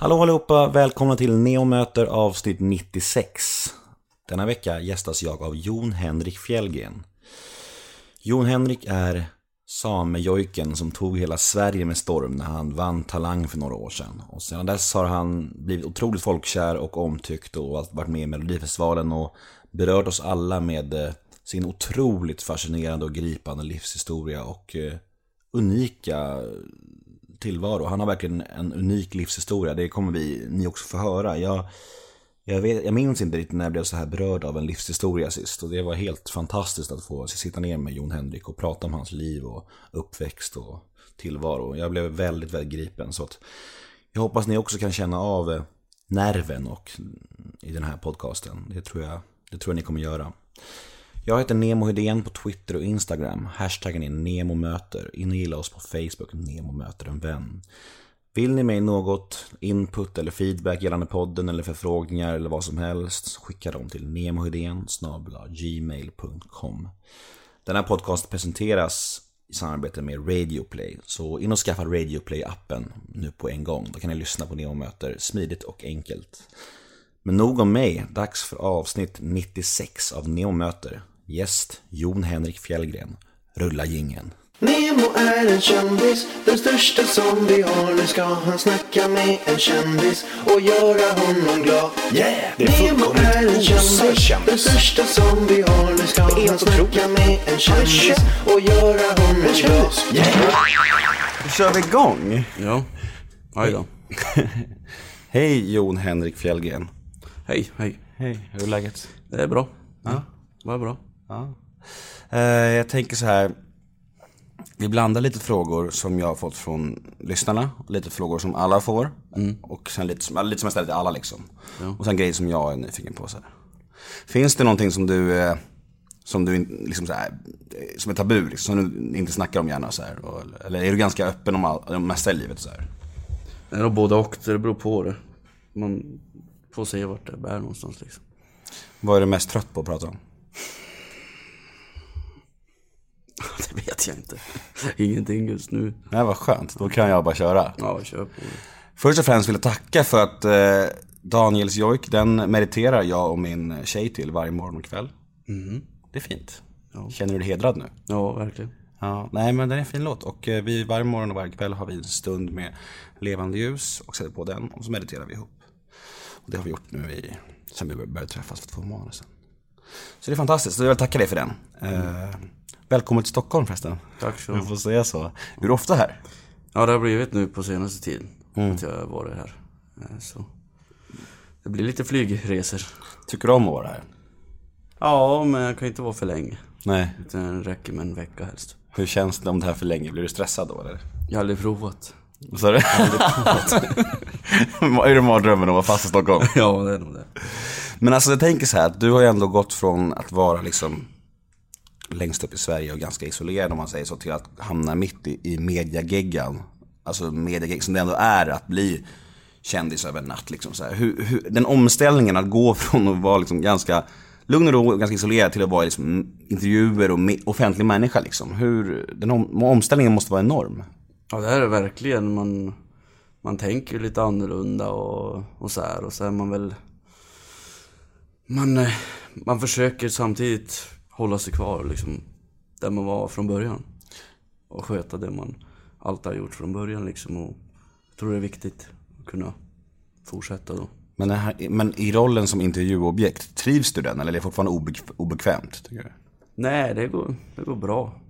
Hallå allihopa, välkomna till neomöter avsnitt 96. Denna vecka gästas jag av Jon Henrik Fjällgren. Jon Henrik är samejojken som tog hela Sverige med storm när han vann Talang för några år sedan. Och sedan dess har han blivit otroligt folkkär och omtyckt och varit med i Melodifestivalen och berört oss alla med eh, sin otroligt fascinerande och gripande livshistoria och eh, unika tillvaro. Han har verkligen en unik livshistoria. Det kommer vi, ni också få höra. Jag, jag, vet, jag minns inte riktigt när jag blev så här berörd av en livshistoria sist. Och det var helt fantastiskt att få sitta ner med Jon Henrik och prata om hans liv och uppväxt och tillvaro. Jag blev väldigt, väldigt gripen. Så att jag hoppas ni också kan känna av eh, nerven och mm, i den här podcasten. Det tror jag, det tror jag ni kommer göra. Jag heter Nemo Hedén på Twitter och Instagram. Hashtaggen är NEMOMÖTER. In och gilla oss på Facebook, Nemo möter en vän. Vill ni mig något input eller feedback gällande podden eller förfrågningar eller vad som helst, skicka dem till nemohedén gmail.com. Den här podcast presenteras i samarbete med Radioplay, så in och skaffa Radioplay-appen nu på en gång. Då kan ni lyssna på Nemo möter smidigt och enkelt. Men nog om mig, dags för avsnitt 96 av Nemo Möter. Gäst Jon Henrik Fjällgren. Rulla gingen. Nemo är en kändis, den största som vi har. Nu ska han snacka med en kändis och göra honom glad. Yeah! Det är Nemo är en kändis, den största som vi har. Nu ska han snacka med en kändis och göra honom glad. Yeah! Då kör vi igång! Ja, aj då. Hej Jon Henrik Fjällgren. Hej, hej. Hej, hur är läget? Det är bra. Ja, vad bra. Ja. Eh, jag tänker så här. Vi blandar lite frågor som jag har fått från lyssnarna. Lite frågor som alla får. Och sen lite, som- ja, lite som jag ställer till alla liksom. Och sen grejer som jag är nyfiken på. Så här. Finns det någonting som du, eh, som du liksom så här, eh, som är tabu, liksom, som du inte snackar om gärna så här? Och, eller är du ganska öppen om, all, om det mesta i livet så här? Det är nog både och, det beror på det. Man får se vart det bär någonstans liksom. Vad är du mest trött på att prata om? Det vet jag inte. Ingenting just nu. Nej, vad skönt. Då kan jag bara köra. Ja, kör på. Först och främst vill jag tacka för att eh, Daniels jojk, den mediterar jag och min tjej till varje morgon och kväll. Det är fint. Känner du dig hedrad nu? Ja, verkligen. Ja, nej men den är en fin låt. Och eh, vi varje morgon och varje kväll har vi en stund med levande ljus och sätter på den och så mediterar vi ihop. Och det har vi gjort nu i, sen vi började träffas för två månader sedan. Så det är fantastiskt, så jag vill tacka dig för den. Eh, välkommen till Stockholm förresten. Tack så Du får säga så. Är du ofta här? Ja, det har blivit nu på senaste tiden att jag har varit här. Eh, Så det blir lite flygresor. Tycker du om att vara här? Ja, men jag kan inte vara för länge. Nej. Utan det räcker med en vecka helst. Hur känns det om det här för länge? Blir du stressad då eller? Jag har aldrig provat. Vad sa du? är det mardrömmen att vara fast i Stockholm? Ja, det är nog det. Men alltså jag tänker så här, att du har ju ändå gått från att vara liksom längst upp i Sverige och ganska isolerad om man säger så, till att hamna mitt i, i mediageggan. Alltså mediageggan som det ändå är att bli kändis över en natt. Liksom så här. Hur, hur, den omställningen att gå från att vara liksom ganska lugn och ro och ganska isolerad till att vara liksom intervjuer och me- offentlig människa. Liksom. Hur, den om, omställningen måste vara enorm. Ja det här är verkligen, man, man tänker ju lite annorlunda och, och så här och så är man väl man, man försöker samtidigt hålla sig kvar liksom där man var från början. Och sköta det man alltid har gjort från början liksom och jag tror det är viktigt att kunna fortsätta då. Men, här, men i rollen som intervjuobjekt, trivs du den eller är det fortfarande obe- obekvämt? Tycker du? Nej, det går, det går bra.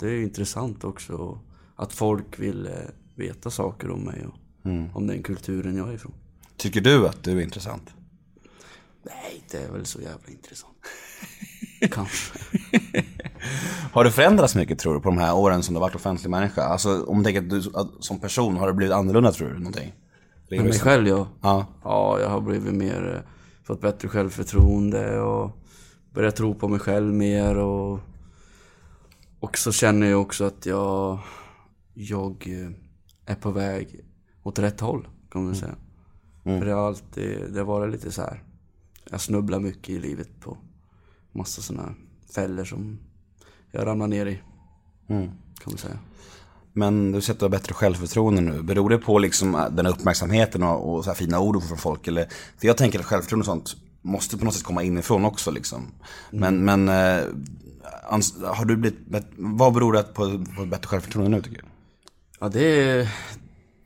Det är intressant också att folk vill eh, veta saker om mig och om den kulturen jag är ifrån. Tycker du att du är intressant? Nej, det är väl så jävla intressant. Kanske. Har du förändrats mycket tror du på de här åren som du har varit offentlig människa? Alltså om du tänker att du att, som person, har du blivit annorlunda tror du? Någonting? Med mig själv ja. Ja. Ja, jag har blivit mer, eh, fått bättre självförtroende och börjat tro på mig själv mer och och så känner jag också att jag, jag eh, är på väg åt rätt håll, kan man säga. För det har alltid, det har varit lite så här. Jag snubblar mycket i livet på massa sådana fällor som jag ramlar ner i. Kan man säga. Men du säger att du har bättre självförtroende nu. Beror det på liksom den uppmärksamheten och, och så här fina ord från folk? Eller, för jag tänker att självförtroende och sånt måste på något sätt komma inifrån också. Liksom. Men, men eh, ans- har du blivit, vad beror det på, på bättre självförtroende nu tycker du? Ja, det är,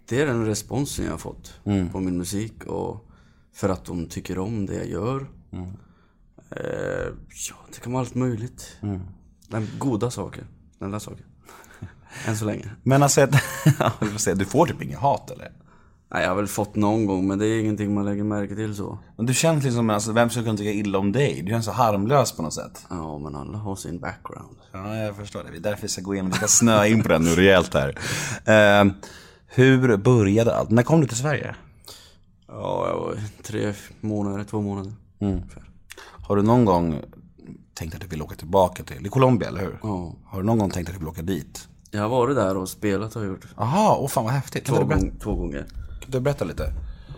det är den responsen jag har fått på min musik och för att de tycker om det jag gör. Eh, ja, det kan vara allt möjligt. Men goda saker, snälla saker. Än så länge. Men alltså, vi får se, du får typ inget hat eller? Nej, jag har väl fått någon gång, men det är ingenting man lägger märke till så. Men du känns liksom, alltså, vem skulle kunna tycka illa om dig? Du känns så harmlös på något sätt. Ja, men alla har sin background. Ja, jag förstår det. Det är därför vi ska gå igenom, vi ska snöa in på den nu rejält här. Eh, hur började allt? När kom du till Sverige? Ja, jag var tre månader, två månader. ungefär. Har du någon gång tänkt att du vill åka tillbaka till, är Colombia eller hur? Ja. Har du någon gång tänkt att du vill åka dit? Jag har varit där och spelat har jag gjort. Jaha, åh fan vad häftigt. Kan Två, du, berätta, två gånger. kan du berätta lite?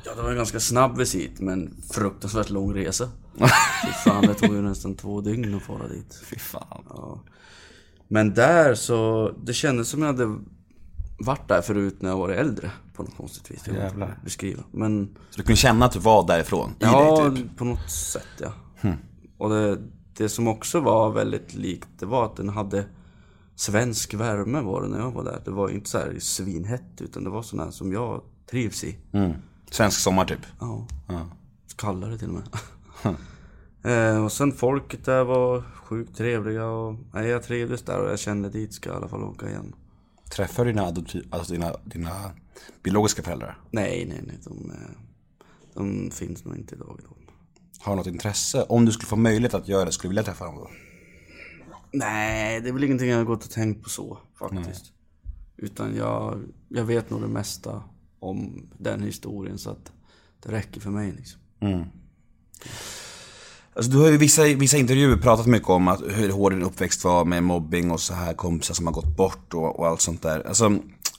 Ja, det var en ganska snabb visit, men fruktansvärt lång resa. Fy fan, det tog ju nästan två dygn att fara dit. Fy fan. Ja. Men där så, det kändes som jag hade varit där förut när jag var äldre. På något konstigt vis. Jag Jävlar. beskriva. Men Så du kunde känna att du var därifrån? I ja, dig typ? på något sätt ja. Och det, det som också var väldigt likt, det var att den hade svensk värme var det när jag var där. Det var inte så här svinhett, utan det var sån här som jag trivs i. Mm. Svensk sommar typ? Ja. Ja. Kallare till och med. eh, och sen folket där var sjukt trevliga och nej, jag trivdes där och jag kände dit ska jag i alla fall åka igen. Träffar du dina, alltså dina, dina biologiska föräldrar? Nej, nej, nej. De, eh, de finns nog inte idag. Då. Har något intresse? Om du skulle få möjlighet att göra det, skulle du vilja träffa dem då? Nej, det är väl ingenting jag har gått och tänkt på så faktiskt. Utan jag, jag vet nog det mesta om den historien så att det räcker för mig liksom. Alltså, du har ju i vissa, vissa intervjuer pratat mycket om att hur hård din uppväxt var med mobbing och så här kompisar som har gått bort och, och allt sånt där. Alltså,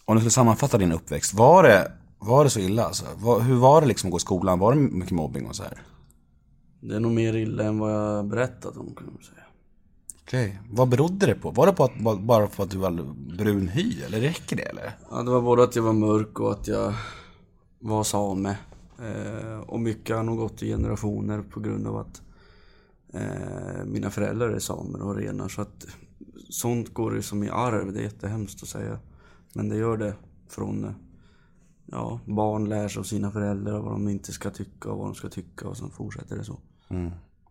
om du skulle sammanfatta din uppväxt, var det, var det så illa alltså? Var, hur var det liksom att gå i skolan? Var det mycket mobbing och så här? Det är nog mer illa än vad jag berättat om kan man säga. Okej, vad berodde det på? Var det på att, bara- för att du var brun hy, eller räcker det eller? Ja, det var både att jag var mörk och att jag var same. Eh, och mycket har nog gått i generationer på grund av att eh, mina föräldrar är samer och renar. Så att sånt går ju som i arv, det är jättehemskt att säga. Men det gör det från, ja, barn lär sig av sina föräldrar vad de inte ska tycka och vad de ska tycka och sen fortsätter det så.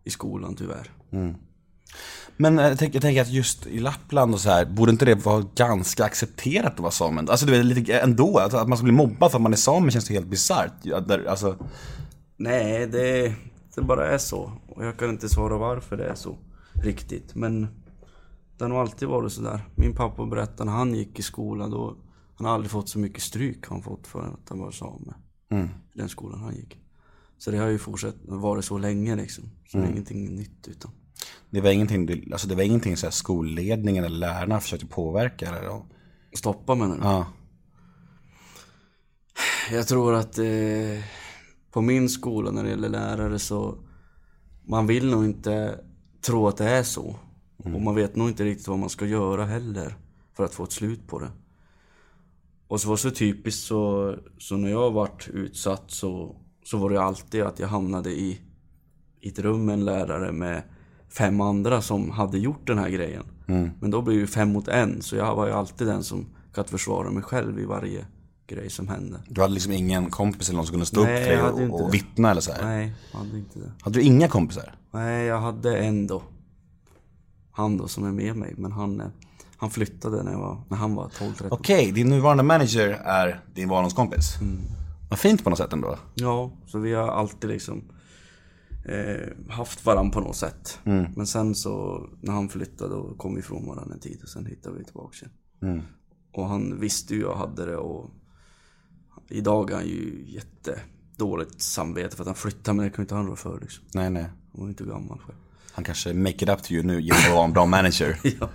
I skolan tyvärr. Men eh, jag tänker, jag tänker att just i Lappland och så här, borde inte det vara ganska accepterat att vara same? Alltså du vet, lite ändå, alltså, att man ska bli mobbad för att man är same känns ju helt bisarrt. Alltså, Nej, det, det bara är så. Och jag kan inte svara varför det är så riktigt. Men det har nog alltid varit sådär. Min pappa berättade när han gick i skolan då han har aldrig fått så mycket stryk han fått för att han var same. I den skolan han gick. Så det har ju fortsatt vara så länge liksom. Så det är ingenting nytt utan. det var ingenting, du- alltså, det var ingenting så här, skolledningen eller lärarna försökte påverka eller? då? Stoppa menar du? Ja. Jag tror att eh, på min skola när det gäller lärare så man vill nog inte tro att det är så. Och man vet nog inte riktigt vad man ska göra heller för att få ett slut på det. Och så var det så typiskt så, så när jag varit utsatt så, så var det alltid att jag hamnade i, i ett rum med en lärare med fem andra som hade gjort den här grejen. Men då blir det fem mot en, så jag var ju alltid den som kan försvara mig själv i varje grej som hände. Du hade liksom ingen kompis eller någon som kunde stå Nej, upp för dig inte och, och vittna eller så här? Nej, jag hade inte det. Hade du inga kompisar? Nej, jag hade en då. Han då som är med mig, men han, eh, han flyttade när, jag var, när han var 12-13. Okej, din nuvarande manager är din barndomskompis? Mm. Vad fint på något sätt ändå. Ja, så vi har alltid liksom eh, haft varandra på något sätt. Men sen så när han flyttade då kom vi ifrån varandra en tid och sen hittade vi tillbaka igen. Och han visste ju jag hade det och idag är han ju jättedåligt samvete för att han flyttade men det ju inte han rå för liksom. Nej, nej. Han var ju inte gammal själv. Han kanske make it up to you nu genom att vara en bra manager. Ja.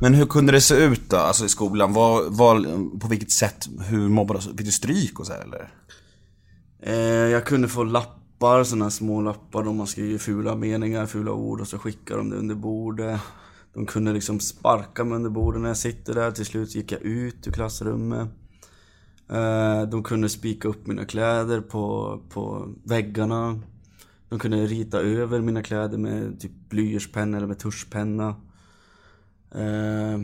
Men hur kunde det se ut då, alltså i skolan? Var, var, på vilket sätt, hur mobbades Fick du stryk och så här, eller? Eh, jag kunde få lappar, sådana här små lappar då man skriver fula meningar, fula ord och så skickar de det under bordet. De kunde liksom sparka mig under bordet när jag sitter där. Till slut gick jag ut ur klassrummet. Eh, De kunde spika upp mina kläder på, på väggarna. De kunde rita över mina kläder med typ blyertspenna eller med tuschpenna. Eh,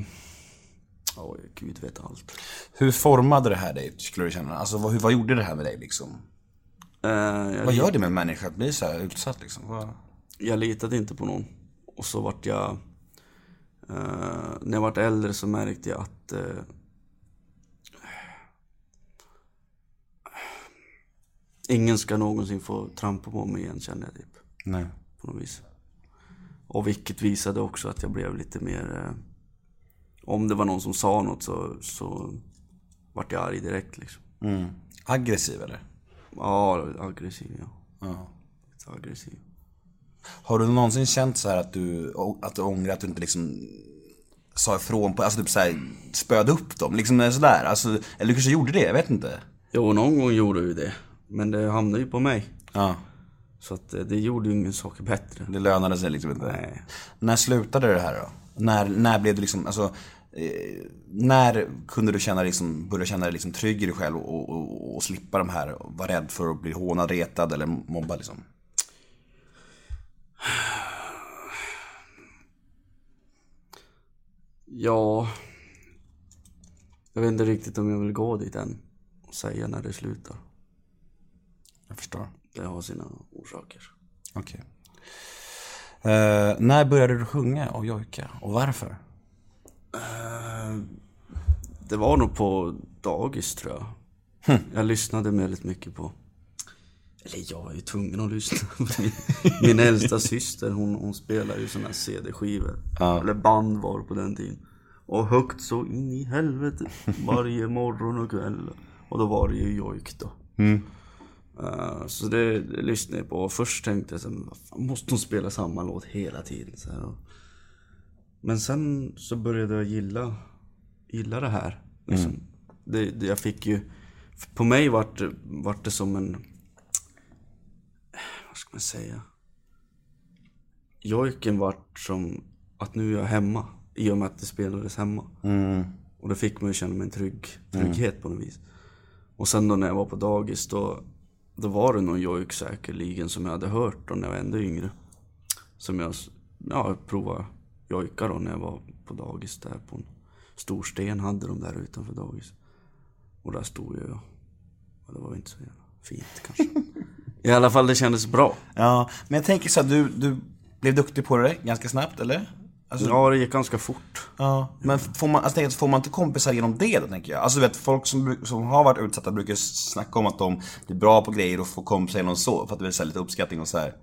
Oj, gud vet allt. Hur formade det här dig, skulle du känna? Alltså vad, hur- vad gjorde det här med dig liksom? Eh, jag, Vad gör det med en människa att bli så här utsatt liksom? Vad... jag litade inte på någon. Och så vart jag... eh, när jag vart äldre så märkte jag att... eh, ingen ska någonsin få trampa på mig igen kände jag typ. Nej. På något vis. Och vilket visade också att jag blev lite mer... Eh, om det var någon som sa något så, så vart jag arg direkt liksom. Mm. Aggressiv eller? Ja, aggressiv ja. Ja. Lite aggressiv. Har du någonsin känt så här att du, att du ångrar att du inte liksom sa ifrån på, alltså typ såhär spöade upp dem, liksom sådär, alltså, eller du kanske gjorde det, jag vet inte. Jo, någon gång gjorde du det. Men det hamnade ju på mig. Ja, Så att eh, det gjorde ju ingen sak bättre. det lönade sig liksom inte. Nej. När slutade det här då? När, när blev du liksom, alltså, eh, när kunde du känna liksom, börja känna dig liksom trygg i dig själv och, och, och slippa de här, och vara rädd för att bli hånad, retad eller mobbad liksom? Ja... Jag vet inte riktigt om jag vill gå dit än. Och säga när det slutar. Jag förstår. Det har sina orsaker. Okej. Eh, när började du sjunga och jojka och varför? Det var nog på dagis tror jag. Jag lyssnade väldigt mycket på... Eller jag var ju tvungen att lyssna. min, min äldsta syster hon, hon spelar ju såna här CD-skivor. Eller band var på den tiden. Och högt så in i helvete varje morgon och kväll. Och då var det ju jojk då. Eh, så det, det lyssnade jag på. Och först tänkte jag så här, "Vad fan, måste hon spela samma låt hela tiden? Så här. Men sen så började jag gilla, gilla det här. Liksom. Det, det, jag fick ju... På mig vart, det- vart det som en... Vad ska man säga? Jojken vart som att nu är jag hemma. I och med att det spelades hemma. Och det fick mig att känna mig en trygg, trygghet på något vis. Och sen då när jag var på dagis då, då var det någon jojk säkerligen som jag hade hört då när jag var ännu yngre. Som jag ja, provade jojka då när jag var på dagis där på en stor sten hade de där utanför dagis. Och där stod jag och det var väl inte så jävla fint kanske. I alla fall det kändes bra. Ja, men jag tänker så här, du, du blev duktig på det ganska snabbt, eller? Alltså, Ja, det gick ganska fort. Ja, men får man, alltså, får man inte kompisar genom det då, tänker jag? Alltså du vet, folk som, som har varit utsatta brukar snacka om att de blir bra på grejer och får kompisar genom så, för att det vill lite uppskattning och så här.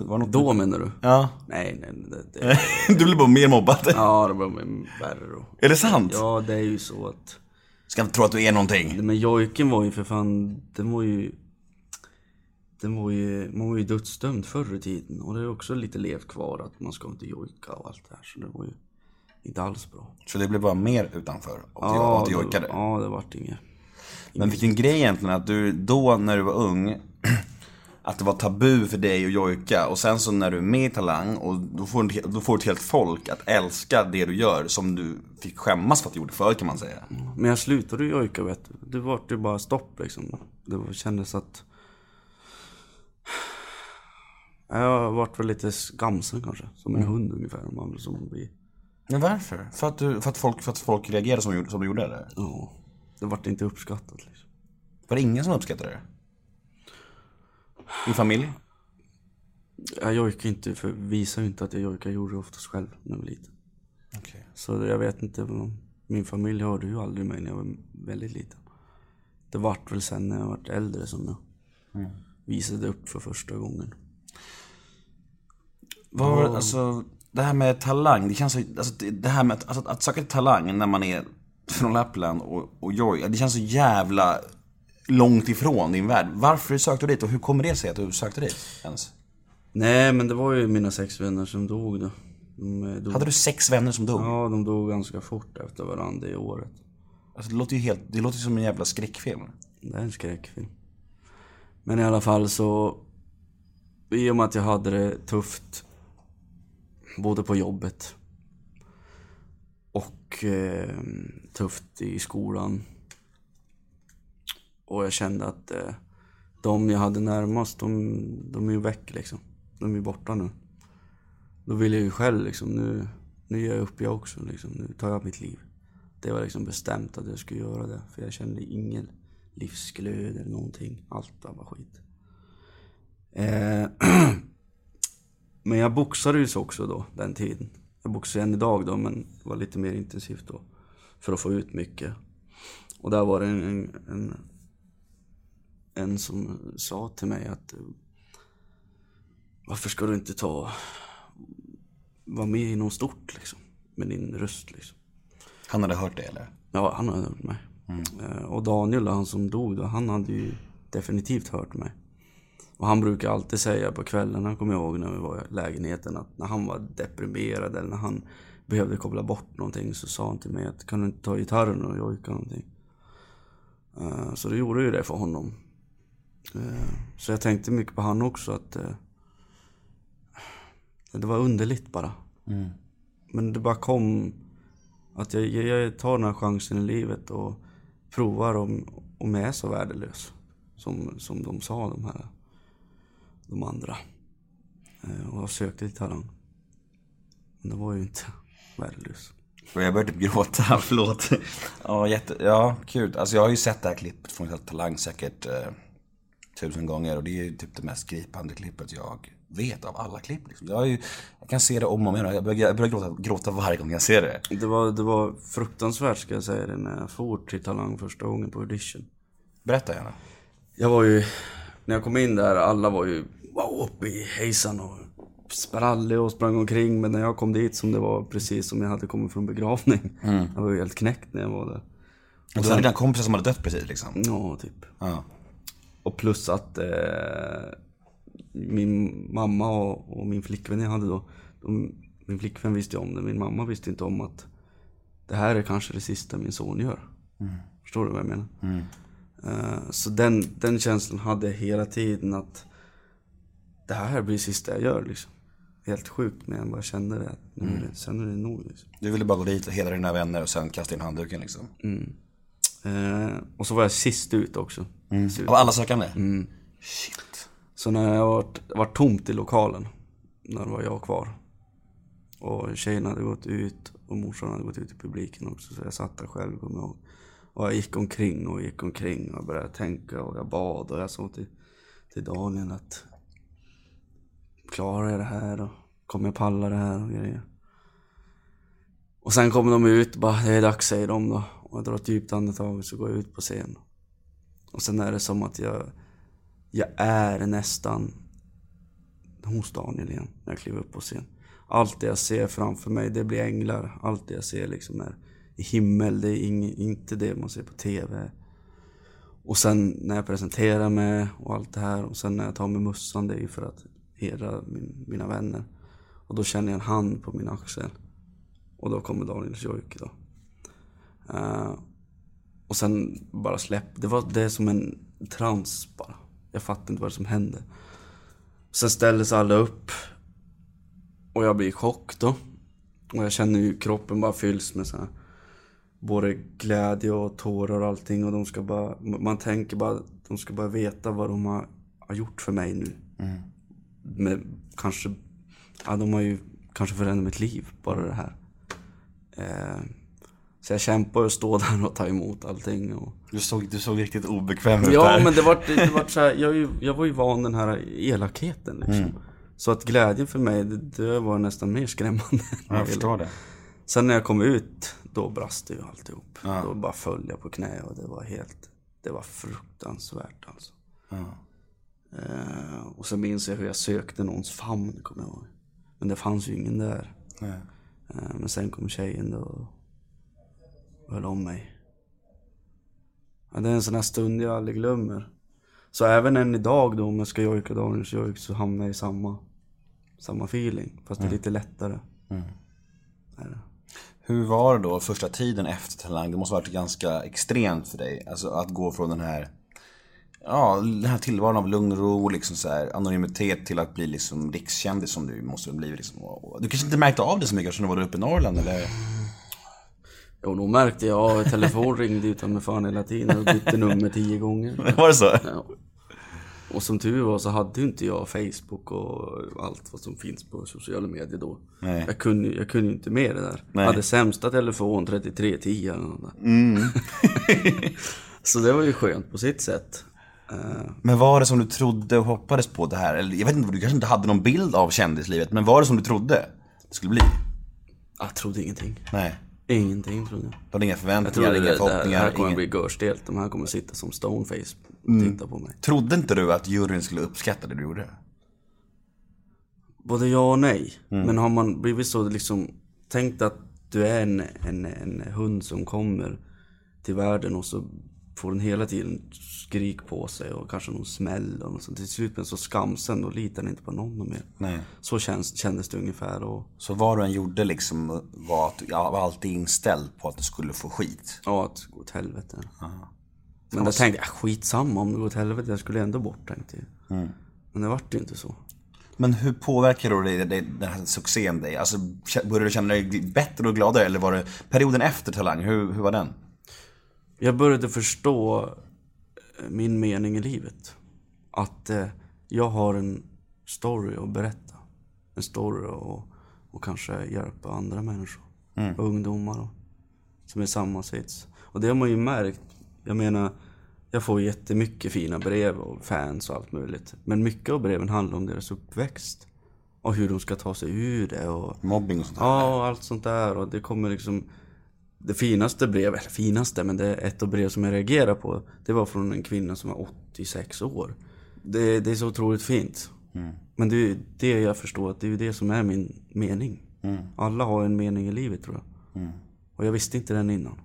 Var något Då menar du? Ja. Nej, nej, det, det, du blir bara mer mobbad. ja, det var värre då. Är det sant? Ja, det är ju så att... Ska inte tro att du är någonting. Men jojken var ju för fan, den var ju... Den var ju, man var ju dödsdömd förr i tiden. Och det är också lite levt kvar att man ska inte jojka och allt det här. Så det var ju inte alls bra. Så det blev bara mer utanför och ja, att det, jojkade. ja, det vart inget. Men vilken grej egentligen att du då när du var ung Att det var tabu för dig att jojka och sen så när du är med i Talang och då får, du- då får du ett helt folk att älska det du gör som du fick skämmas för att du gjorde förr kan man säga. Men jag slutade jojka vet du. Det vart ju bara stopp liksom. Det var, kändes att... Jag vart väl lite skamsen kanske. Som en hund ungefär. Om man som blir... Men varför? För att, du, för att, folk, för att folk reagerade som, som gjorde eller? Ja. Det vart inte uppskattat liksom. Var det ingen som uppskattade det? Din familj? Jag jojkar inte, för visar ju inte att jag jojkar. Jag gjorde det oftast själv när jag var liten. Okej. Så jag vet inte. Min familj hörde ju aldrig mig när jag var väldigt liten. Det vart väl sen när jag vart äldre som jag visade upp för första gången. Var alltså, det här med talang, det känns så, alltså, det- här med att, alltså, att söka talang när man är från Lappland och, och joj, det känns så jävla långt ifrån din värld. Varför sökte du dit och hur kommer det sig att du sökte dit ens? Nej, men det var ju mina sex vänner som dog då. De eh, dog. Hade du sex vänner som dog? Ja, de dog ganska fort efter varandra i året. Alltså, det låter ju helt, det låter som en jävla skräckfilm. Det är en skräckfilm. Men i alla fall så... I och med att jag hade det tufft. Både på jobbet. och eh, tufft i skolan. Och jag kände att eh, de jag hade närmast, de, de är ju väck liksom. De är ju borta nu. Då ville jag ju själv liksom, nu, nu ger jag upp jag också liksom. Nu tar jag mitt liv. Det var liksom bestämt att jag skulle göra det. För jag kände ingen livsglöd eller någonting. Allt var bara skit. Eh, men jag boxade ju så också då, den tiden. Jag boxar än idag då, men det var lite mer intensivt då. För att få ut mycket. Och där var det en, en, en, en som sa till mig att Varför ska du inte ta Vara med i något stort liksom Med din röst liksom Han hade hört det eller? Ja, han hade hört mig. Eh, Och Daniel, han som dog då, han hade ju definitivt hört mig. Och han brukar alltid säga på kvällarna, kommer jag ihåg när vi var i lägenheten, att när han var deprimerad eller när han behövde koppla bort någonting så sa han till mig att kan du inte ta gitarren och jojka någonting? Eh, Så det gjorde ju det för honom. Eh, Så jag tänkte mycket på han också att eh, det var underligt bara. Men det bara kom att jag, jag, jag tar den här chansen i livet och provar om, om jag är så värdelös. Som, som de sa, de här de andra. Eh, Och jag sökte till Talang. Men det var ju inte värdelös. Jag började typ gråta, förlåt. Ja, jätte, ja, kul. Alltså jag har ju sett det här klippet från Talang säkert eh, tusen gånger. Och det är ju typ det mest gripande klippet jag vet av alla klipp. Liksom. Jag, ju, jag kan se det om och om igen. Jag börjar, jag börjar gråta, gråta varje gång jag ser det. Det var, det var fruktansvärt ska jag säga det när jag for till Talang första gången på audition. Berätta gärna. Jag var ju, när jag kom in där, alla var ju wow, uppe i hejsan och sprallig och sprang omkring. Men när jag kom dit som det var precis som jag hade kommit från begravning. Jag var ju helt knäckt när jag var där. Och så hade dina kompisar som hade dött precis liksom. Ja, typ. Ja. Och plus att eh, min mamma och, och min flickvän jag hade då, de, min flickvän visste om det, min mamma visste inte om att det här är kanske det sista min son gör. Förstår du vad jag menar? Eh, så den, den känslan hade jag hela tiden att det här blir det sista jag gör liksom. Helt sjukt men jag bara kände det, att nu är det, sen är det nog liksom. Du ville bara gå dit och hedra dina vänner och sen kasta in handduken liksom. Eh, och så var jag sist ut också. Sist ut. Av alla sökande? Shit. Så när jag var, var tomt i lokalen, när var jag kvar. Och tjejerna hade gått ut och morsan hade gått ut i publiken också. Så jag satt där själv, kommer jag ihåg. Och jag gick omkring och gick omkring och började tänka och jag bad och jag sa till, till Daniel att klarar jag det här och kommer jag palla det här och grejer. Och sen kommer de ut bara, det är dags säger de då. Och jag drar ett djupt andetag och så går jag ut på scen. Och sen är det som att jag, jag är nästan hos Daniel igen när jag kliver upp på scen. Allt det jag ser framför mig, det blir änglar. Allt det jag ser liksom är i himmel, det är ing, inte det man ser på TV. Och sen när jag presenterar mig och allt det här och sen när jag tar med mössan, det är ju för att hedra min, mina vänner. Och då känner jag en hand på min axel. Och då kommer Daniel Jojk då. Uh, och sen bara släpp. Det var det som en trans bara. Jag fattar inte vad som hände. Sen ställdes alla upp. Och jag blir i chock då. Och jag känner ju kroppen bara fylls med så här både glädje och tårar och allting. Och de ska bara, man tänker bara, de ska bara veta vad de har, har gjort för mig nu. Mm. Med kanske, ja de har ju kanske förändrat mitt liv, bara det här. Eh, så jag kämpar och står där och tar emot allting. Och... Du såg, du såg riktigt obekväm ut Ja där. men det var, det var så här, jag, jag var ju van den här elakheten liksom. Mm. Så att glädjen för mig, det, det var nästan mer skrämmande. Ja, jag förstår det. Sen när jag kom ut, då brast det ju alltihop. Då bara föll jag på knä och det var helt, det var fruktansvärt alltså. Eh, och så minns jag hur jag sökte någons famn, kommer jag ihåg. Men det fanns ju ingen där. Nej. Eh, men sen kom tjejen då och höll om mig. Ja, det är en sån här stund jag aldrig glömmer. Så även än idag då om jag ska jojka Daniels jojk så hamnar jag i samma, samma feeling. Fast det är lite lättare. Är det. Hur var det då första tiden efter Talang? Det måste ha varit ganska extremt för dig. Alltså att gå från den här Ja, den här tillvaron av lugn och ro och liksom så här, anonymitet till att bli liksom rikskändis som du måste ha blivit liksom. Du kanske inte märkte av det så mycket eftersom du var där uppe i Norrland eller? Jo, då märkte jag, telefon ringde utan med fan hela tiden och bytte nummer tio gånger. Var det så? Ja. Och som tur var så hade ju inte jag Facebook och allt vad som finns på sociala medier då. Nej. Jag kunde jag kunde ju inte med det där. Nej. Jag hade sämsta telefon 3310 eller något där. så det var ju skönt på sitt sätt. Men var det som du trodde och hoppades på det här? Eller jag vet inte, du kanske inte hade någon bild av kändislivet, men var det som du trodde det skulle bli? jag trodde ingenting. Nej. Ingenting trodde jag. Du hade inga Jag förväntningar, trodde inga det, det, här, det förhoppningar? här kommer ingen... bli görstelt. De här kommer sitta som stoneface och titta på mig. Trodde inte du att juryn skulle uppskatta det du gjorde? Både ja och nej. Men har man blivit så liksom tänkt att du är en, en, en hund som kommer till världen och så får den hela tiden skrik på sig och kanske någon smäll och något sånt. Till slut blir så skamsen och litar inte på någon mer. Nej. Så känns, kändes det ungefär och Så vad du än gjorde liksom var att jag var alltid inställd på att du skulle få skit? ja, att gå åt helvete. Men då tänkte jag, skitsamma om det går åt helvete, jag skulle ändå bort tänkte jag. Men det vart ju inte så. Men hur påverkar då det, det, den här succén dig? Alltså, började du känna dig bättre och gladare eller var det perioden efter Talang, hur, hur var den? Jag började förstå eh, min mening i livet. Att eh, jag har en story att berätta. En story och, och kanske hjälpa andra människor. Ungdomar och, som är samma sits. Och det har man ju märkt. Jag menar, jag får jättemycket fina brev och fans och allt möjligt. Men mycket av breven handlar om deras uppväxt. Och hur de ska ta sig ur det och Mobbing och sånt där? Ja, och allt sånt där. Och det kommer liksom... Det finaste brevet, eller finaste, men det är ett av brev som jag reagerar på. Det var från en kvinna som var 86 år. Det, det är så otroligt fint. Men det är det jag förstår, att det är ju det som är min mening. Alla har en mening i livet tror jag. Och jag visste inte den innan.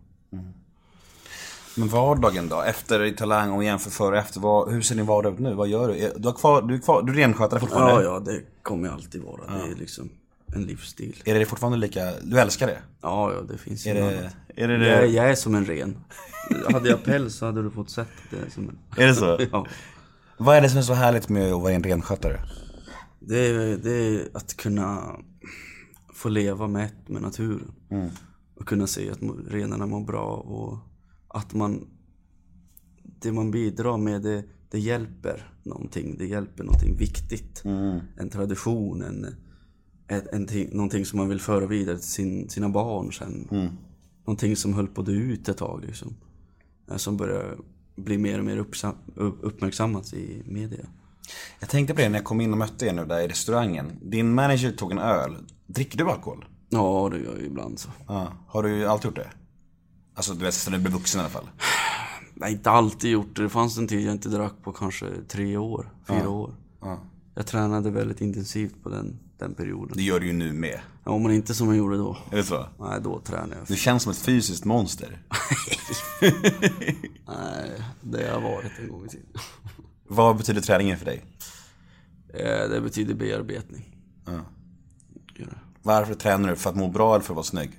Men vardagen då? Efter Talang och jämför före och efter, vad, hur ser din vardag ut nu? Vad gör du? Du, har kvar, du är kvar, du renskötare fortfarande? Ja, ja, det kommer alltid vara. Det är liksom en livsstil. Är det fortfarande lika, du älskar det? Ja, ja, det finns ju Är det, annat. är det, det? Jag, är- jag är som en ren. Hade jag päls så hade du fått sett det som en... Är det så? Ja. Vad är det som är så härligt med att vara en renskötare? Det är, det är att kunna få leva med ett med naturen. Och kunna se att renarna mår bra och att man... Det man bidrar med det, det hjälper någonting. Det hjälper någonting viktigt. En tradition, en, ett, en, ting- någonting som man vill föra vidare till sin, sina barn sen. Någonting som höll på att dö ut ett tag liksom. Eh, Som börjar bli mer och mer uppmärksammat i media. Jag tänkte på det när jag kom in och mötte er nu där i restaurangen. Din manager tog en öl. Dricker du alkohol? Ja, det gör jag ibland så. Ja. Har du alltid gjort det? Alltså du vet, sen du blev vuxen i alla fall. Nej, inte alltid gjort det. Det fanns en tid jag inte drack på kanske tre år, fyra år. Ja. Jag tränade väldigt intensivt på den, den perioden. Det gör du ju nu med. Ja, men inte som jag gjorde då. Är det så? Nej, då tränade jag. Du känns som ett fysiskt monster. Nej, det har jag varit en gång i tiden. Vad betyder träningen för dig? Eh, Det betyder bearbetning. Ja. Varför tränar du? För att må bra eller för att vara snygg?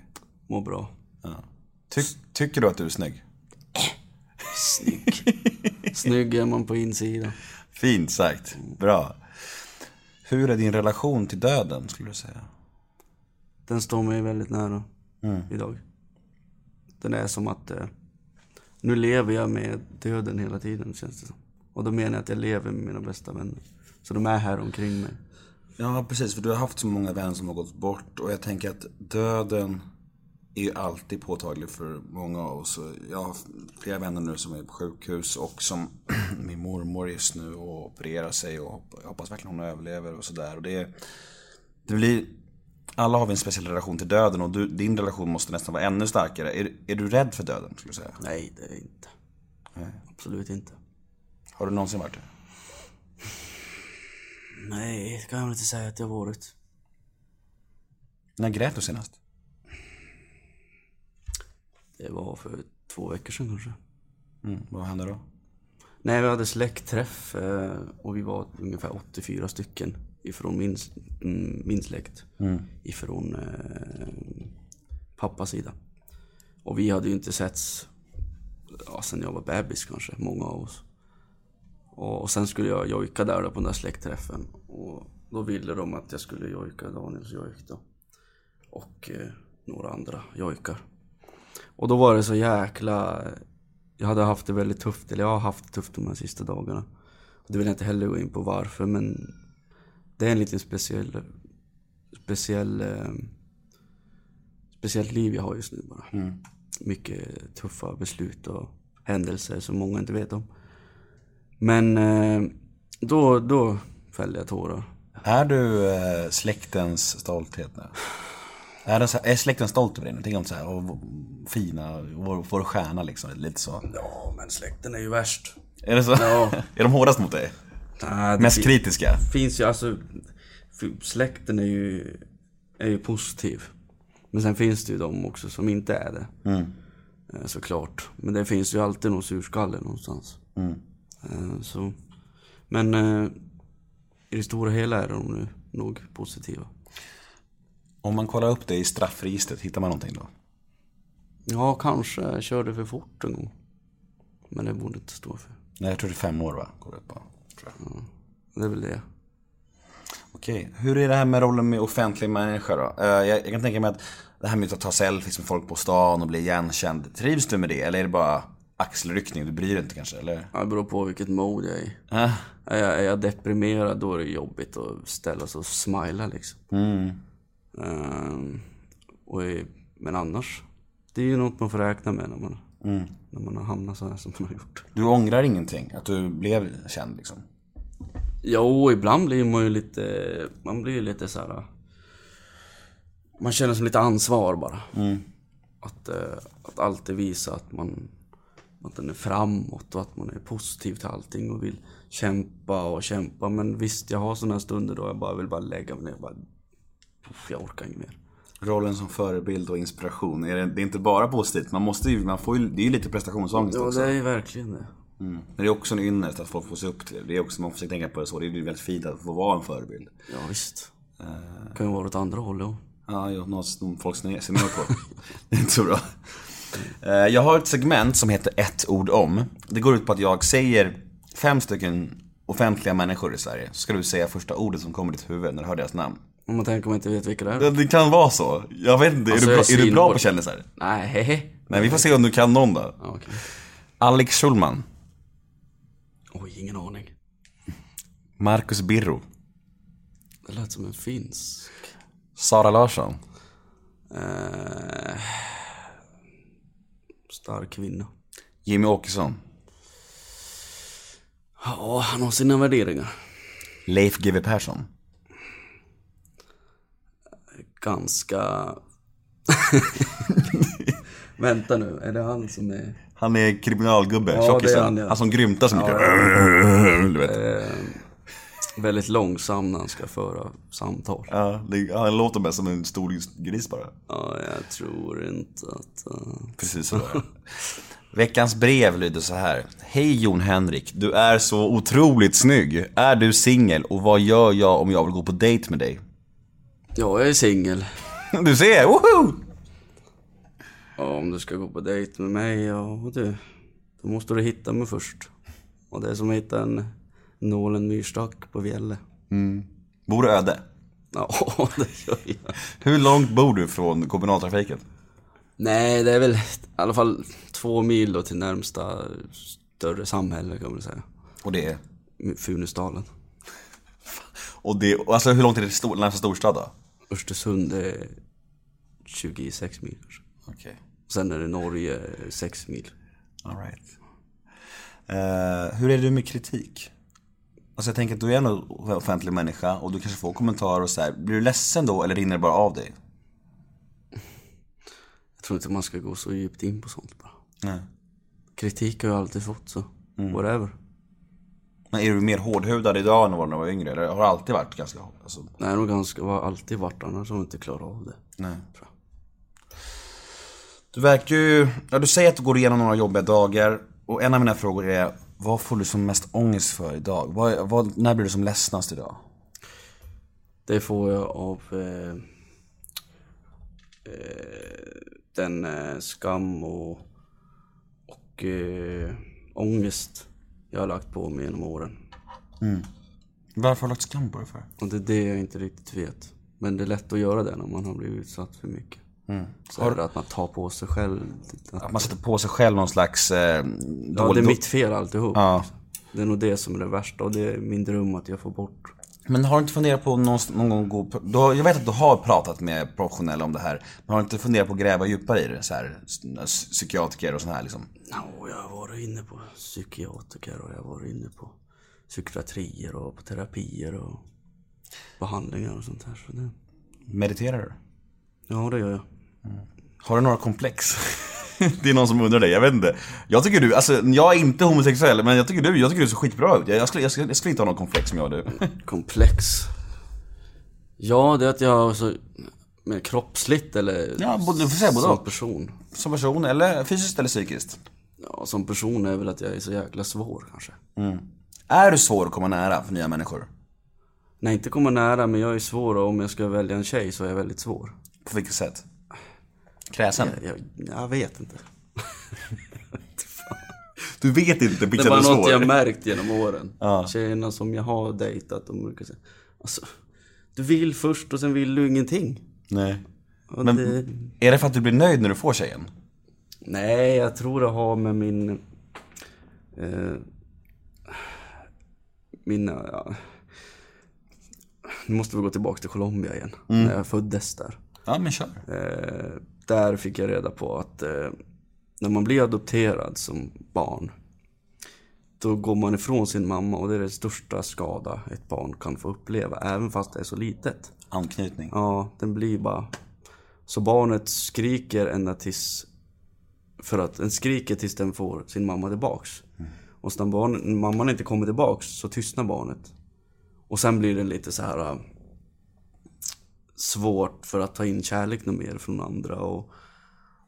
Må bra. Ja. Ty tycker du att du är snygg? Snygg. Snygg är man på insidan. Fint sagt. Bra. Hur är din relation till döden skulle du säga? Den står mig väldigt nära Mm. idag. Den är som att eh, nu lever jag med döden hela tiden känns det som. Och då menar jag att jag lever med mina bästa vänner. Så de är här omkring mig. Ja, precis. För du har haft så många vänner som har gått bort. Och jag tänker att döden är ju alltid påtaglig för många av oss. Jag har flera vänner nu som är på sjukhus och som min mormor just nu och opererar sig och jag hoppas verkligen hon överlever och sådär. Det, det blir... Alla har vi en speciell relation till döden och du, din relation måste nästan vara ännu starkare. Är, är du rädd för döden, skulle du säga? Nej, det är jag inte. Absolut inte. Har du någonsin varit det? Nej, det kan jag väl inte säga att jag har varit. När grät du senast? Det var för två veckor sedan kanske. Mm, vad hände då? Nej, vi hade släktträff eh, och vi var ungefär 84 stycken ifrån min, mm, min släkt. Ifrån eh, pappas sida. Och vi hade ju inte setts ja, sen jag var bebis kanske, många av oss. Och, och sen skulle jag jojka där då på den där släktträffen. Och då ville de att jag skulle jojka Daniels jojk då. Och eh, några andra jojkar. Och då var det så jäkla... Jag hade haft det väldigt tufft, eller jag har haft det tufft de här sista dagarna. Och det vill jag inte heller gå in på varför, men det är en liten speciell, speciell, eh, speciellt liv jag har just nu bara. Mycket tuffa beslut och händelser som många inte vet om. Men eh, då, då fällde jag tårar. Är du eh, släktens stolthet nu? Är, det så, är släkten stolt över dig? Tänk om så här, och, fina, vår, vår stjärna liksom, lite så. Ja, men släkten är ju värst. Är det så? Ja. är de hårdast mot dig? Det Mest kritiska? finns ju alltså... Släkten är ju, är ju positiv. Men sen finns det ju de också som inte är det. Eh, Såklart. Men det finns ju alltid någon surskalle någonstans. Eh, Så. Men eh, i det stora hela är de nu nog positiva. Om man kollar upp det i straffregistret, hittar man någonting då? Ja, kanske jag körde för fort en gång. Men det borde inte stå för. Nej, jag tror det är fem år va? Går det på, tror jag. Det är väl det. Okej, hur är det här med rollen med offentlig människa då? Eh, jag, kan tänka mig att det här med att ta selfies med folk på stan och bli igenkänd. Trivs du med det? Eller är det bara axelryckning? Du bryr dig inte kanske, eller? Ja, Det beror på vilket mode jag är i. Ah, Är jag, är jag deprimerad då är det jobbigt att ställa sig och smila liksom. Ehm, och i, men annars, det är ju något man får räkna med när man, när man har hamnat så här som man har gjort. du ångrar ingenting? Att du blev känd liksom? Jo, ibland blir man ju lite, man blir ju lite så här. Man känner som lite ansvar bara. Att, eh, att alltid visa att man, att den är framåt och att man är positiv till allting och vill kämpa och kämpa. Men visst, jag har sådana stunder då jag bara vill bara lägga mig ner och bara, "Puff, jag orkar inget mer. Rollen som förebild och inspiration, är det, det är inte bara positivt. Man måste ju, man får ju, det är ju lite prestationsångest Ja, också. det är ju verkligen det. Men det är också en ynnest att folk får se upp till det. Det är också, man får tänka på det så. Det är ju väldigt fint att få vara en förebild. Ja, visst. Det kan ju vara åt andra hållet också. Ja, jo, något som folk ser ner ser ner på. det är inte så bra. Eh, Jag har ett segment som heter ett ord om. Det går ut på att jag säger fem stycken offentliga människor i Sverige. Så ska du säga första ordet som kommer i ditt huvud när du hör deras namn. Om man tänker om man inte vet vilka det är. Ja, Det kan vara så. Jag vet inte, Alltså, är, du bra, är du bra på kändisar? Nej, hehe. Nej, vi får se om du kan någon då. Ja, okej. Alex Schulman. Oj, ingen aning. Marcus Birro. Det lät som en finsk. Sara Larsson. Eh, stark kvinna. Jimmy Åkesson. Ja, han har sina värderingar. Leif GW Persson. Ganska... Vänta nu, är det han som är... Han är kriminalgubbe, Ja, tjockisen. han, ja. Han som grymtar så mycket. Du vet. Eh, väldigt långsam när han ska föra samtal. Ja, det, han låter mest som en stor gris bara. Ja, jag tror inte att... eh, Precis så. Veckans brev lyder så här. Hej Jon Henrik, du är så otroligt snygg. Är du singel och vad gör jag om jag vill gå på dejt med dig? Ja, jag är singel. Du ser, woho! Ja, om du ska gå på dejt med mig, ja du. Då måste du hitta mig först. Och det är som att hitta en nål en myrstack på Fjälle. Bor du öde? Ja, det gör jag. Hur långt bor du från kommunaltrafiken? Nej, det är väl i alla fall två mil då till närmsta större samhälle kan man säga. Och det är? Funäsdalen. Och det, alltså hur långt är det till stor, närmsta storstad då? Östersund är 26 mil kanske. Okej, Sen är det Norge 6 mil. alright. Uh, hur är du med kritik? Alltså jag tänker att du är en offentlig människa och du kanske får kommentarer och så här. Blir du ledsen då eller rinner det bara av dig? Jag tror inte man ska gå så djupt in på sånt bara. Nej. Kritik har jag alltid fått så, whatever. Men är du mer hårdhudad idag än när du var yngre? Eller har du alltid varit ganska hård? Alltså, Nej, nog ganska, har alltid varit annars har jag inte klarat av det. nej. Du verkar ju, ja du säger att du går igenom några jobbiga dagar. Och en av mina frågor är, vad får du som mest ångest för idag? Vad, vad, när blir du som ledsnast idag? Det får jag av eh, eh, den eh, skam och, och eh, ångest jag har lagt på mig genom åren. Varför har du lagt skam på dig för? Och det är det jag inte riktigt vet. Men det är lätt att göra det när man har blivit utsatt för mycket. Så är det att man tar på sig själv. Att, Att man sätter på sig själv någon slags eh, ja, det dålig... är mitt fel alltihop. Ja. Det är nog det som är det värsta och det är min dröm att jag får bort. Men har du inte funderat på någon, någon gång gå du har, Jag vet att du har pratat med professionella om det här. Men har du inte funderat på att gräva djupare i det? Så här, psykiatriker och sån här liksom. Ja, jag har varit inne på psykiatriker och jag har varit inne på psykiatrier och på terapier och behandlingar och sånt här. Så det, Mediterar du? ja, det gör jag. Har du några komplex? det är någon som undrar det, jag vet inte. Jag tycker du, alltså jag är inte homosexuell men jag tycker du, jag tycker du ser skitbra ut. Jag, jag, skulle, jag, skulle, jag skulle inte ha någon komplex som jag du. Komplex. Ja, det är att jag så... Mer kroppsligt eller... Ja, både- du får säga både Som person. Som person, eller fysiskt eller psykiskt. Ja, som person är väl att jag är så jäkla svår kanske. Är du svår att komma nära för nya människor? Nej, inte komma nära, men jag är svår och om jag ska välja en tjej så är jag väldigt svår. På vilket sätt? Kräsen? Jag, jag, jag vet inte. Du vet inte Det bara sätt du är något svår? jag märkt genom åren. Ja. Tjejerna som jag har dejtat, de brukar säga Alltså, du vill först och sen vill du ingenting. Nej. Och Men det, är det för att du blir nöjd när du får tjejen? Nej, jag tror det har med min... Eh, mina... Ja, nu måste vi gå tillbaka till Colombia igen. När jag föddes där. Ja, men kör. Eh, där fick jag reda på att eh, när man blir adopterad som barn då går man ifrån sin mamma och det är den största skada ett barn kan få uppleva, även fast det är så litet. Anknytning. Ja, den blir bara... Så barnet skriker ända tills... För att den skriker tills den får sin mamma tillbaks. Och så när barn, mamman inte kommer tillbaks så tystnar barnet. Och sen blir det lite så här... äh, Svårt för att ta in kärlek något mer från andra och...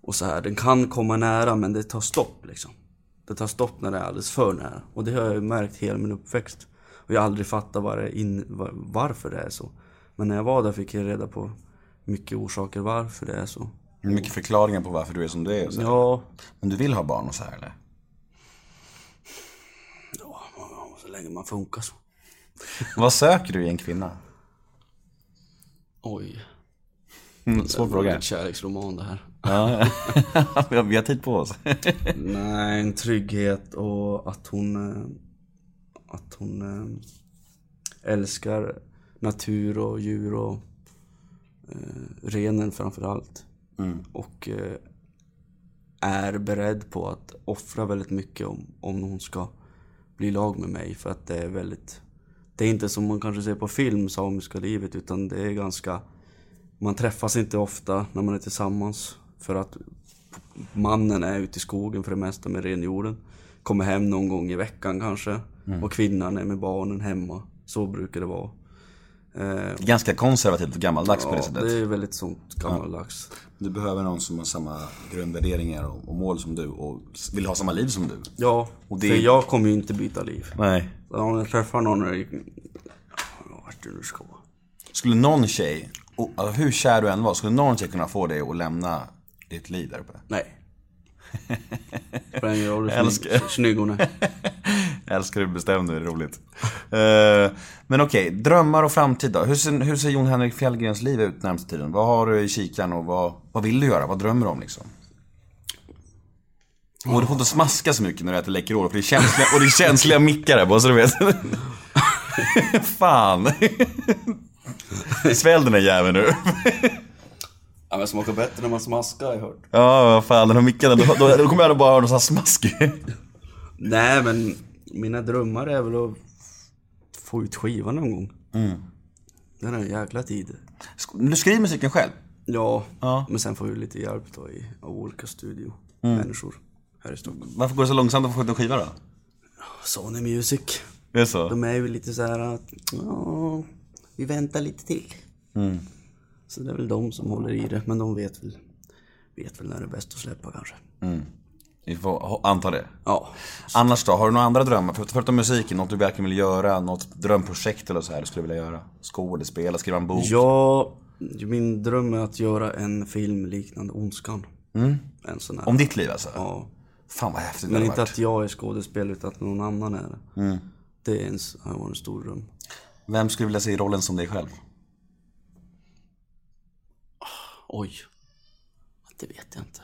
Och så här, den kan komma nära men det tar stopp liksom. Det tar stopp när det är alldeles för nära. Och det har jag ju märkt hela min uppväxt. Och jag har aldrig fattat var det in, var, varför det är så. Men när jag var där fick jag reda på mycket orsaker varför det är så. Mycket förklaringar på varför du är som du är och så. Ja, Men du vill ha barn och så här eller? ja, så länge man funkar så. Vad söker du i en kvinna? Oj. Mm, svår Det fråga. en kärleksroman det här. Ja, vi har- vi har tid på oss. Nej, en trygghet och att hon... eh, Att hon eh, älskar natur och djur och eh, renen framför allt. Och eh, är beredd på att offra väldigt mycket om, om hon ska bli lag med mig. För att det är väldigt... Det är inte som man kanske ser på film, samiska livet, utan det är ganska... Man träffas inte ofta när man är tillsammans. För att mannen är ute i skogen för det mesta med renjorden. Kommer hem någon gång i veckan kanske. Och kvinnan är med barnen hemma. Så brukar det vara. Eh, Ganska konservativt och gammaldags på det ja, sättet. det är väldigt sånt gammaldags. Du behöver någon som har samma grundvärderingar och och mål som du och vill ha samma liv som du. Ja, Och det- för jag kommer ju inte byta liv. Nej. Om jag träffar någon och... Vart du nu ska. Skulle någon tjej, och, alltså, hur kär du än var, skulle någon tjej kunna få dig att lämna ditt liv där uppe? Nej. Spelar ingen roll hur snygg hon är. Jag älskar hur du bestämde, det är roligt. Eh, men okej, drömmar och framtid då? Hur ser, hur ser Jon Henrik Fjällgrens liv ut närmaste tiden? Vad har du i kikaren och vad, vad vill du göra? Vad drömmer du om liksom? Och du får inte smaska så mycket när du äter Läkerol, för det är känsliga, och det är känsliga mickar här, bara så du vet. Fan. Svälj den där jäveln nu. Ja men smakar bättre när man smaskar har jag hört. Ja, vad fan, den här micken, då, då, då kommer jag bara höra någon sån här smask. Nej men mina drömmar är väl att få ut skivan någon gång. Mm. Den är en jäkla tid. Du skriver musiken själv? Ja, Ja. men sen får vi lite hjälp då i, av olika studiomänniskor här i Stockholm. Varför går det så långsamt att få ut en skiva då? Sony Music. Det är så? De är ju lite så här att, ja, vi väntar lite till. Mm. Så det är väl de som håller i det, men de vet väl, vet väl när det är bäst att släppa kanske. Vi får anta det. Ja, Annars då, har du några andra drömmar? För- Förutom musiken, något du verkligen vill göra? Något drömprojekt eller så här du skulle vilja göra? Skådespela, skriva en bok? Ja, min dröm är att göra en film liknande Ondskan. En sån här. Om ditt liv alltså? Ja. Fan vad häftigt det Men hade inte varit. att jag är skådespelare utan att någon annan är det. Det är en, har varit en stor dröm. Vem skulle vilja se i rollen som dig själv? Oj. Det vet jag inte.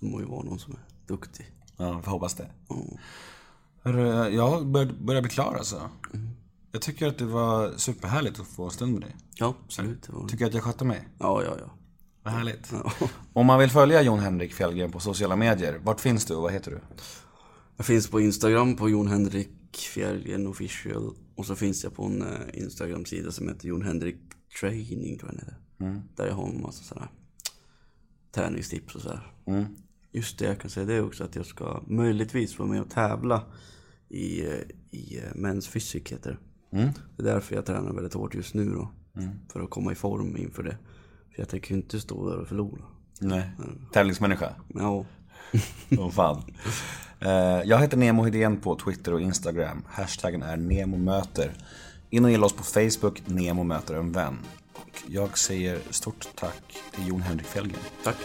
Det må ju vara någon som är duktig. Ja, vi hoppas det. Mm. Jag börjar, börjar bli klar alltså. Jag tycker att det var superhärligt att få en stund med dig. Ja, absolut. Var... Tycker att jag skötte mig? Ja, ja, ja. Vad härligt. ja. Om man vill följa Jon Henrik Fjällgren på sociala medier, vart finns du och vad heter du? Jag finns på Instagram på Jon Henrik Fjällgren official. Och så finns jag på en eh, Instagram-sida som heter Jon Henrik Training tror jag den heter. Där jag har en massa sådana träningstips och sådär. Just det, jag kan säga det också att jag ska möjligtvis vara med och tävla i, eh, i eh, Men's Physic heter det. Det är därför jag tränar väldigt hårt just nu då. För att komma i form inför det. För jag tänker ju inte stå där och förlora. Nej. Tävlingsmänniska? Ja, Åh fan. Eh, Jag heter Nemo Hedén på Twitter och Instagram. Hashtaggen är NEMOMÖTER. In och gilla oss på Facebook, Nemo möter en vän. Och jag säger stort tack till Jon Henrik Fjällgren. tack.